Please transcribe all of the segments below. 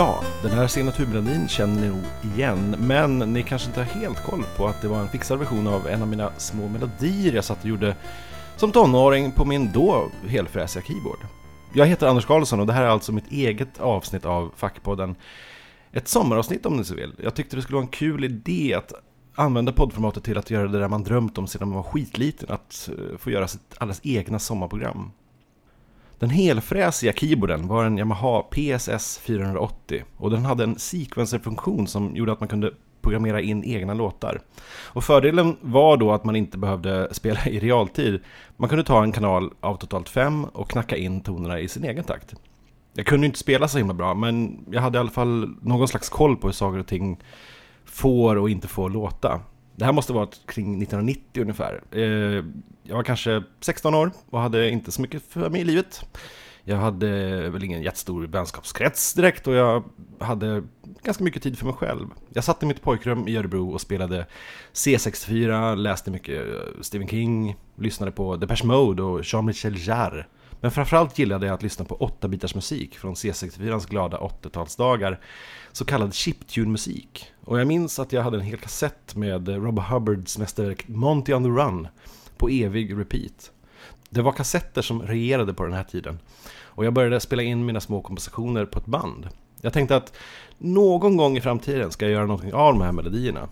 Ja, den här signaturmelodin känner ni nog igen, men ni kanske inte har helt koll på att det var en fixad version av en av mina små melodier jag satt och gjorde som tonåring på min då helfräsiga keyboard. Jag heter Anders Karlsson och det här är alltså mitt eget avsnitt av Fackpodden. Ett sommaravsnitt om ni så vill. Jag tyckte det skulle vara en kul idé att använda poddformatet till att göra det där man drömt om sedan man var skitliten, att eh, få göra sitt alldeles egna sommarprogram. Den helfräsiga keyboarden var en Yamaha PSS 480 och den hade en sequencerfunktion som gjorde att man kunde programmera in egna låtar. Och fördelen var då att man inte behövde spela i realtid. Man kunde ta en kanal av totalt fem och knacka in tonerna i sin egen takt. Jag kunde inte spela så himla bra, men jag hade i alla fall någon slags koll på hur saker och ting får och inte får låta. Det här måste varit kring 1990 ungefär. Eh, jag var kanske 16 år och hade inte så mycket för mig i livet. Jag hade väl ingen jättestor vänskapskrets direkt och jag hade ganska mycket tid för mig själv. Jag satt i mitt pojkrum i Örebro och spelade C64, läste mycket eh, Stephen King, lyssnade på Depeche Mode och Jean-Michel Jarre. Men framförallt gillade jag att lyssna på 8-bitars musik från C64ans glada 80-talsdagar, så kallad chiptune-musik. Och jag minns att jag hade en hel kassett med Rob Hubbards mästerverk Monty on the Run på evig repeat. Det var kassetter som regerade på den här tiden. Och jag började spela in mina små kompositioner på ett band. Jag tänkte att någon gång i framtiden ska jag göra någonting av de här melodierna.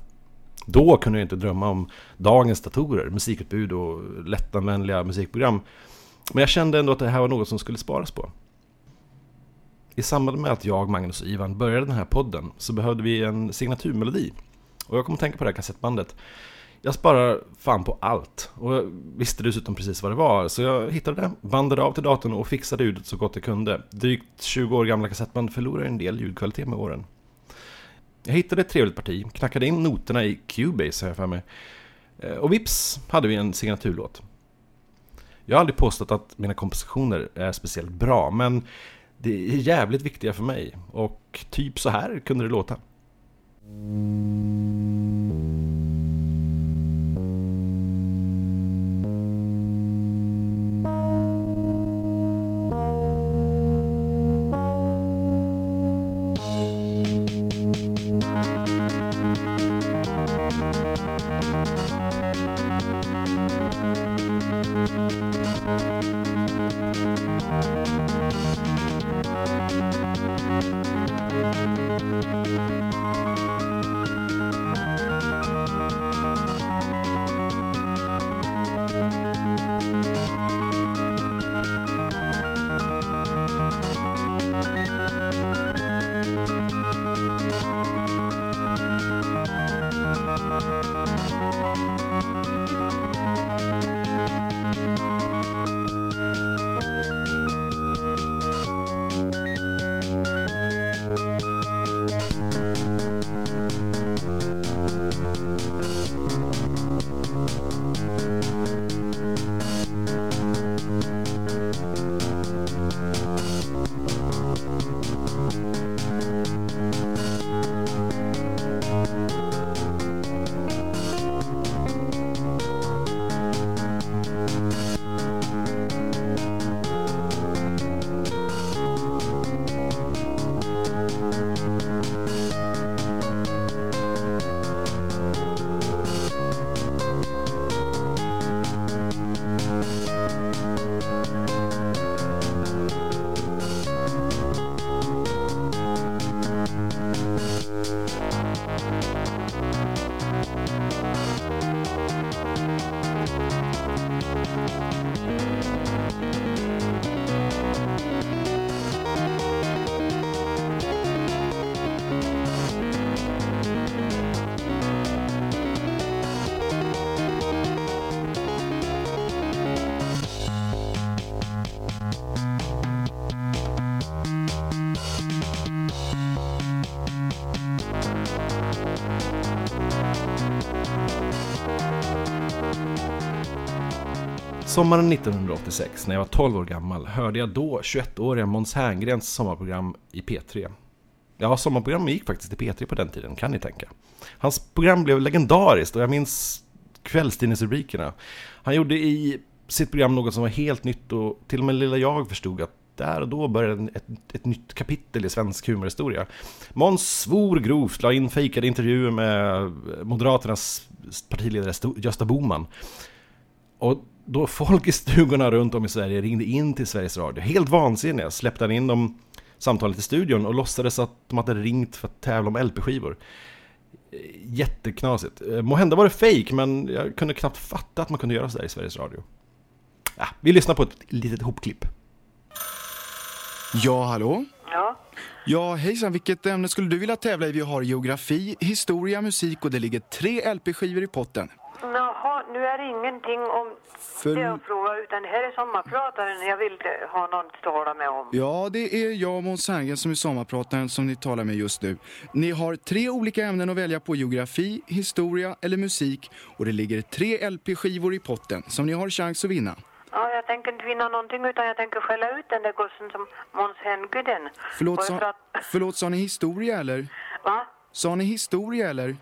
Då kunde jag inte drömma om dagens datorer, musikutbud och lättanvändliga musikprogram. Men jag kände ändå att det här var något som skulle sparas på. I samband med att jag, Magnus och Ivan började den här podden så behövde vi en signaturmelodi. Och jag kom att tänka på det här kassettbandet. Jag sparar fan på allt och jag visste dessutom precis vad det var. Så jag hittade det, bandade av till datorn och fixade ljudet så gott jag kunde. Drygt 20 år gamla kassettband förlorar en del ljudkvalitet med åren. Jag hittade ett trevligt parti, knackade in noterna i Cubase har jag för mig. Eh, och vips hade vi en signaturlåt. Jag har aldrig påstått att mina kompositioner är speciellt bra, men det är jävligt viktiga för mig. Och typ så här kunde det låta. Thank you. Sommaren 1986, när jag var 12 år gammal, hörde jag då 21-åriga Måns Herngrens sommarprogram i P3. Ja, sommarprogrammet gick faktiskt i P3 på den tiden, kan ni tänka. Hans program blev legendariskt och jag minns kvällstidningsrubrikerna. Han gjorde i sitt program något som var helt nytt och till och med lilla jag förstod att där och då började ett, ett nytt kapitel i svensk humorhistoria. Måns svor grovt, la in fejkade intervjuer med Moderaternas partiledare Gösta Boman. Och då folk i stugorna runt om i Sverige ringde in till Sveriges Radio, helt vansinniga, släppte han in dem samtalet i studion och låtsades att de hade ringt för att tävla om LP-skivor. Jätteknasigt. Må hända var det fake men jag kunde knappt fatta att man kunde göra sådär i Sveriges Radio. Ja, vi lyssnar på ett litet hopklipp. Ja, hallå? Ja. Ja, hejsan, vilket ämne skulle du vilja tävla i? Vi har geografi, historia, musik och det ligger tre LP-skivor i potten. Det ingenting om För- det jag frågar utan det här är sommarprataren jag vill eh, ha någon att tala med om. Ja, det är jag och Måns Herngren som är sommarprataren som ni talar med just nu. Ni har tre olika ämnen att välja på, geografi, historia eller musik. Och det ligger tre LP-skivor i potten som ni har chans att vinna. Ja, jag tänker inte vinna någonting utan jag tänker skälla ut den där gossen som Måns Hengren. Förlåt, sa, att- förlåt, sa ni historia eller? Va? Sa ni historia eller?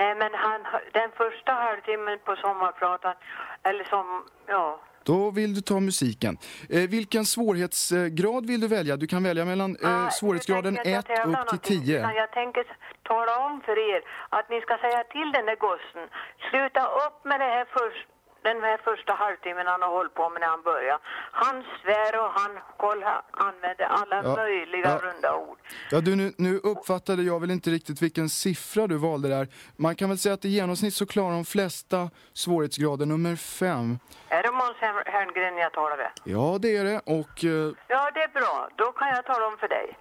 Nej, men han, den första halvtimmen på sommarpratan, eller som, ja, Då vill du ta musiken. Eh, vilken svårighetsgrad vill du välja? Du kan välja mellan eh, Ah, svårighetsgraden nu tänker jag 1 inte tävla upp till någonting, 10. utan Jag tänker tala om för er att ni ska säga till den där gossen, sluta upp med det här först, den här första halvtimmen han har hållit på med när han började. Han svär och han koll, han använder alla Ja, möjliga ja. runda ord. Ja, du, nu, nu uppfattade jag väl inte riktigt vilken siffra du valde där. Man kan väl säga att i genomsnitt så klarar de flesta svårighetsgraden nummer 5. Är det Måns Her- Herngren jag talar med? Ja, det är det. Och eh, Ja, det är bra. Då kan jag tala om för dig.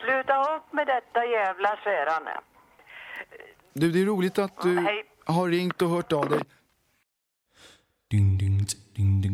Sluta upp med detta jävla svärande. du, det är roligt att du Hej. har ringt och hört av dig.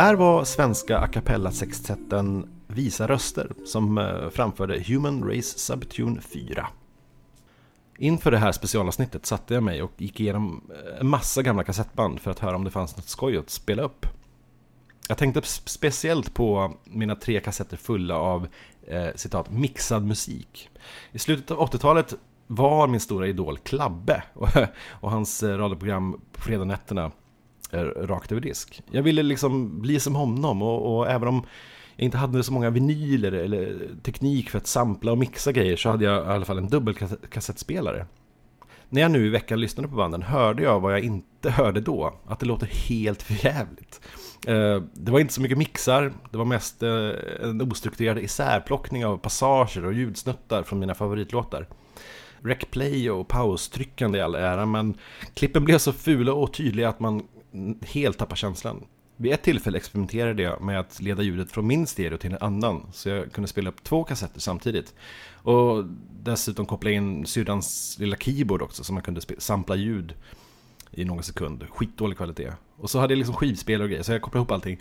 där var svenska a cappella sextetten Visa röster som eh, framförde Human Race Subtune 4. Inför det här specialavsnittet satte jag mig och gick igenom eh, en massa gamla kassettband för att höra om det fanns något skoj att spela upp. Jag tänkte speciellt på mina tre kassetter fulla av eh, citat mixad musik. I slutet av 80-talet var min stora idol Klabbe och, och hans eh, radioprogram på fredagnätterna Eh, rakt över disk. Jag ville liksom bli som honom och, och även om jag inte hade så många vinyler eller teknik för att sampla och mixa grejer så hade jag i alla fall en dubbelkassettspelare. När jag nu i veckan lyssnade på banden hörde jag vad jag inte hörde då, att det låter helt förjävligt. Eh, det var inte så mycket mixar, det var mest eh, en ostrukturerad isärplockning av passager och ljudsnuttar från mina favoritlåtar. Recplay och paustryckande i all ära, men klippen blev så fula och tydliga att man helt tappar känslan. Vid ett tillfälle experimenterade jag med att leda ljudet från min stereo till en annan, så jag kunde spela upp två kassetter samtidigt. Och dessutom koppla in syrrans lilla keyboard också, så man kunde sampla ljud i någon sekund. Skitdålig kvalitet. Och så hade jag liksom skivspelare och grejer, så jag kopplade ihop allting.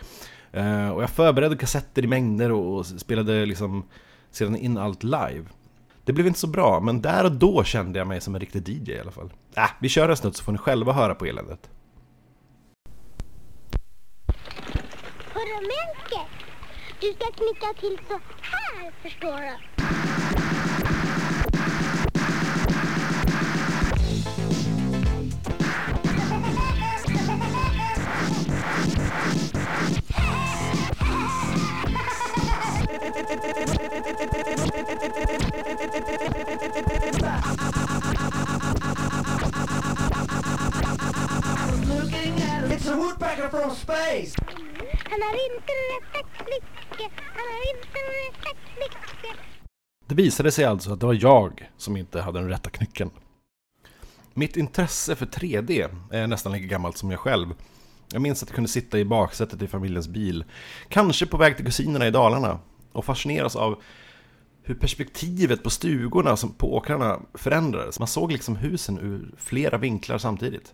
Eh, och jag förberedde kassetter i mängder och, och spelade liksom sedan in allt live. Det blev inte så bra, men där och då kände jag mig som en riktig DJ i alla fall. Äh, vi kör en snutt så får ni själva höra på eländet. Du ska knycka till så här förstår du. It's a woodpecker from space! Han har inte rätta knycke, han har inte rätta knycke. Det visade sig alltså att det var jag som inte hade den rätta knycken. Mitt intresse för 3D är nästan lika gammalt som jag själv. Jag minns att jag kunde sitta i baksätet i familjens bil, kanske på väg till kusinerna i Dalarna, och fascineras av hur perspektivet på stugorna på åkrarna förändrades. Man såg liksom husen ur flera vinklar samtidigt.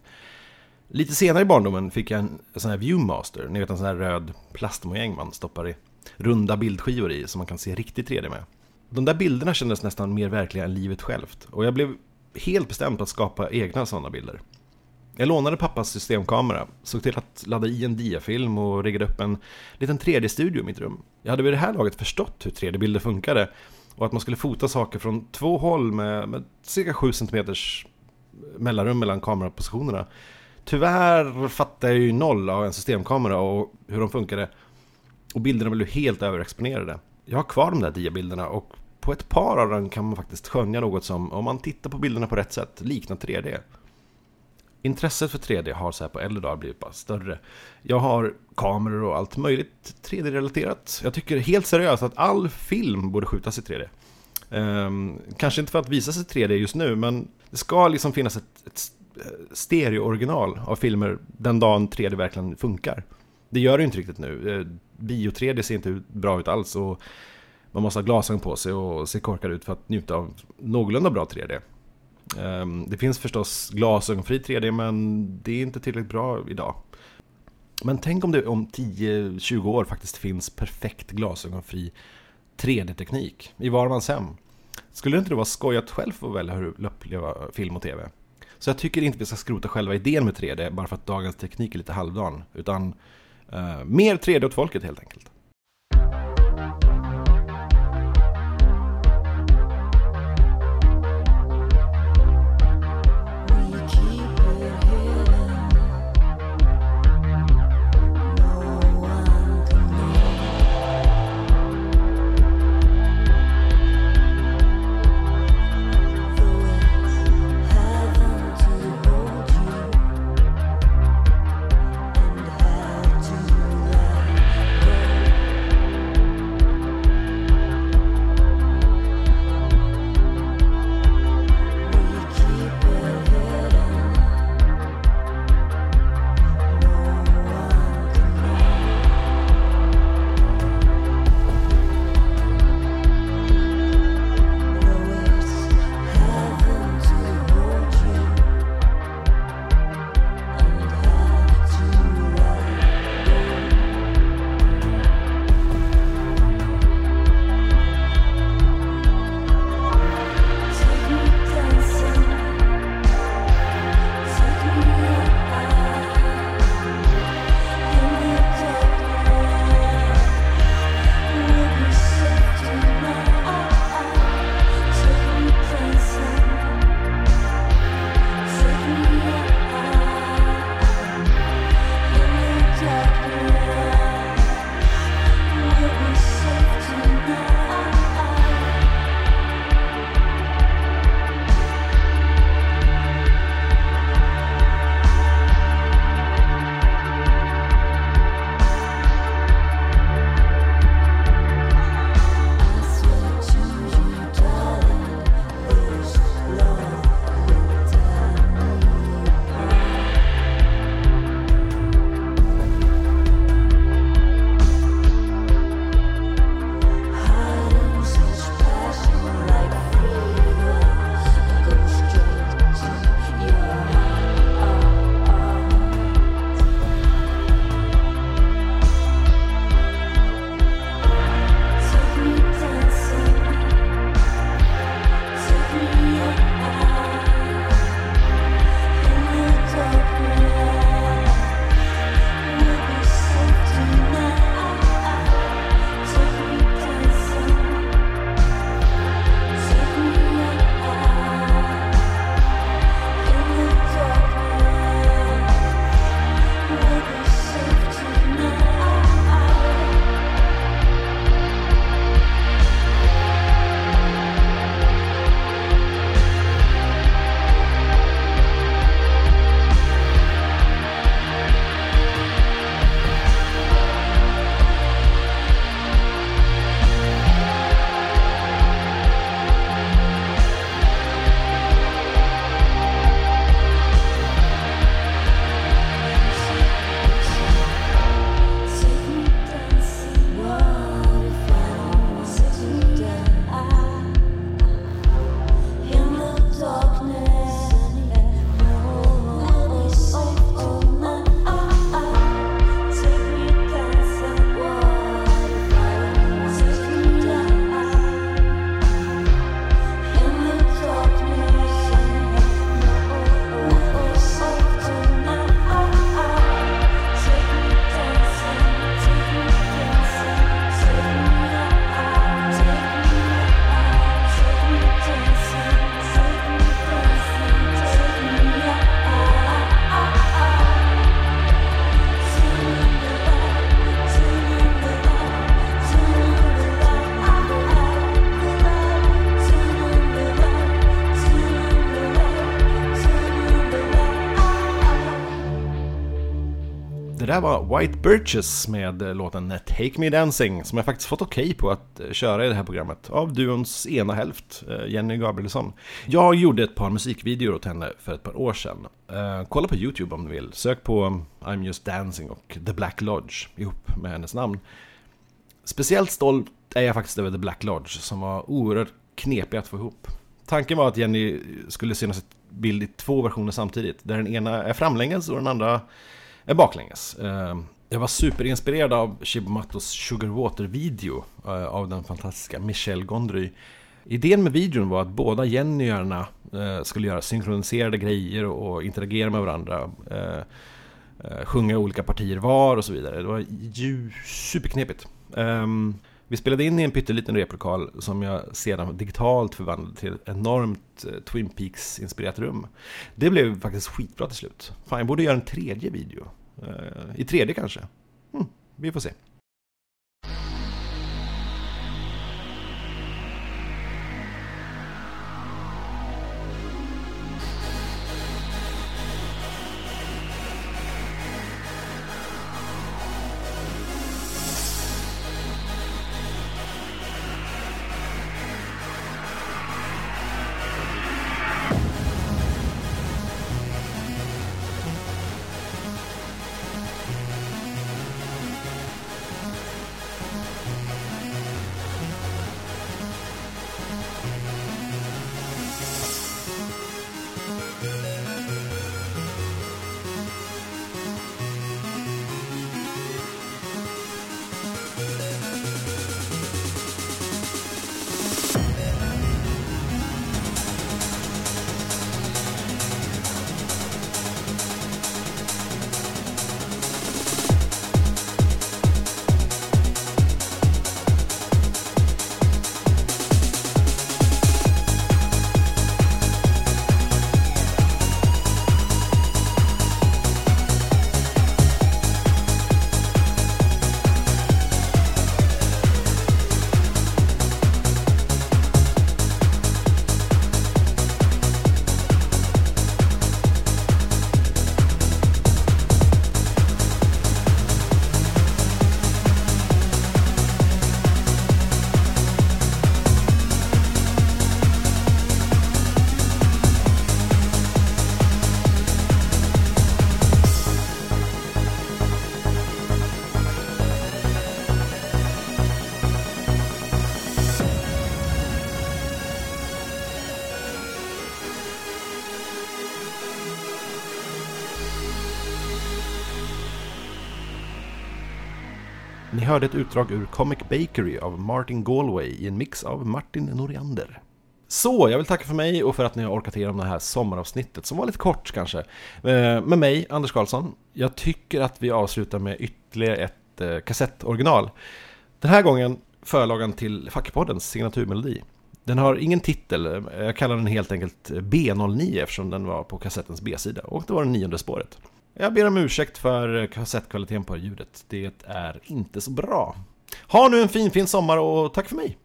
Lite senare i barndomen fick jag en sån här Viewmaster, ni vet en sån här röd plastmojäng man stoppar i runda bildskivor i som man kan se riktigt 3D med. De där bilderna kändes nästan mer verkliga än livet självt och jag blev helt bestämd på att skapa egna sådana bilder. Jag lånade pappas systemkamera, såg till att ladda i en diafilm och riggade upp en liten 3D-studio i mitt rum. Jag hade vid det här laget förstått hur 3D-bilder funkade och att man skulle fota saker från två håll med, med cirka 7 cm mellanrum mellan kamerapositionerna. Tyvärr fattade jag ju noll av en systemkamera och hur de funkade. Och bilderna blev helt överexponerade. Jag har kvar de där diabilderna och på ett par av dem kan man faktiskt skönja något som, om man tittar på bilderna på rätt sätt, liknar 3D. Intresset för 3D har så här på äldre dagar blivit bara större. Jag har kameror och allt möjligt 3D-relaterat. Jag tycker helt seriöst att all film borde skjutas i 3D. Um, ehm, kanske inte för att visa sig 3D just nu, men det ska liksom finnas ett, ett stereo-original av filmer den dagen 3D verkligen funkar. Det gör det ju inte riktigt nu. Eh, bio 3D ser inte bra ut alls och man måste ha glasögon på sig och se korkad ut för att njuta av någorlunda bra 3D. Ehm, det finns förstås glasögonfri 3D men det är inte tillräckligt bra idag. Men tänk om det om 10-20 år faktiskt finns perfekt glasögonfri 3D-teknik i var mans hem. Skulle det inte vara skoj att själv få välja hur du uppleva film och TV? Så jag tycker inte vi ska skrota själva idén med 3D bara för att dagens teknik är lite halvdan. Utan eh, mer 3D åt folket helt enkelt. Det där var White Birches med eh, låten Take Me Dancing som jag faktiskt fått okej på att eh, köra i det här programmet av duons ena hälft, eh, Jenny Gabrielsson. Jag gjorde ett par musikvideor åt henne för ett par år sedan. Kolla på YouTube om du vill. Sök på I'm Just Dancing och The Black Lodge ihop med hennes namn. Speciellt stolt är jag faktiskt över The Black Lodge som var oerhört knepig att få ihop. Tanken var att Jenny skulle synas bild i två versioner samtidigt, där den ena är framlänges och den andra är baklänges. Eh, jag var superinspirerad av Shibumatos Sugar Water-video eh, av den fantastiska Michelle Gondry. Idén med videon var att båda Jennyarna skulle göra synkroniserade grejer och interagera med varandra. Sjunga olika partier var och så vidare. Det var ju superknepigt. Ehm, vi spelade in i en pytteliten replokal som jag sedan digitalt förvandlade till ett enormt eh, Twin Peaks-inspirerat rum. Det blev faktiskt skitbra till slut. Fan, jag borde göra en tredje video. Eh, I tredje kanske. Hm, vi får se. Hörde ett utdrag ur Comic Bakery av Martin Galway i en mix av Martin Noriander. Så, jag vill tacka för mig och för att ni har orkat igenom det här sommaravsnittet som var lite kort kanske. Eh, med mig, Anders Karlsson. Jag tycker att vi avslutar med ytterligare ett eh, kassettoriginal. Den här gången förlagan till Fackpoddens signaturmelodi. Den har ingen titel, eh, jag kallar den helt enkelt B09 eftersom den var på kassettens B-sida och det var det nionde spåret. Jag ber om ursäkt för kassettkvaliteten på ljudet. Det är inte så bra. Ha nu en fin, fin sommar och tack för mig!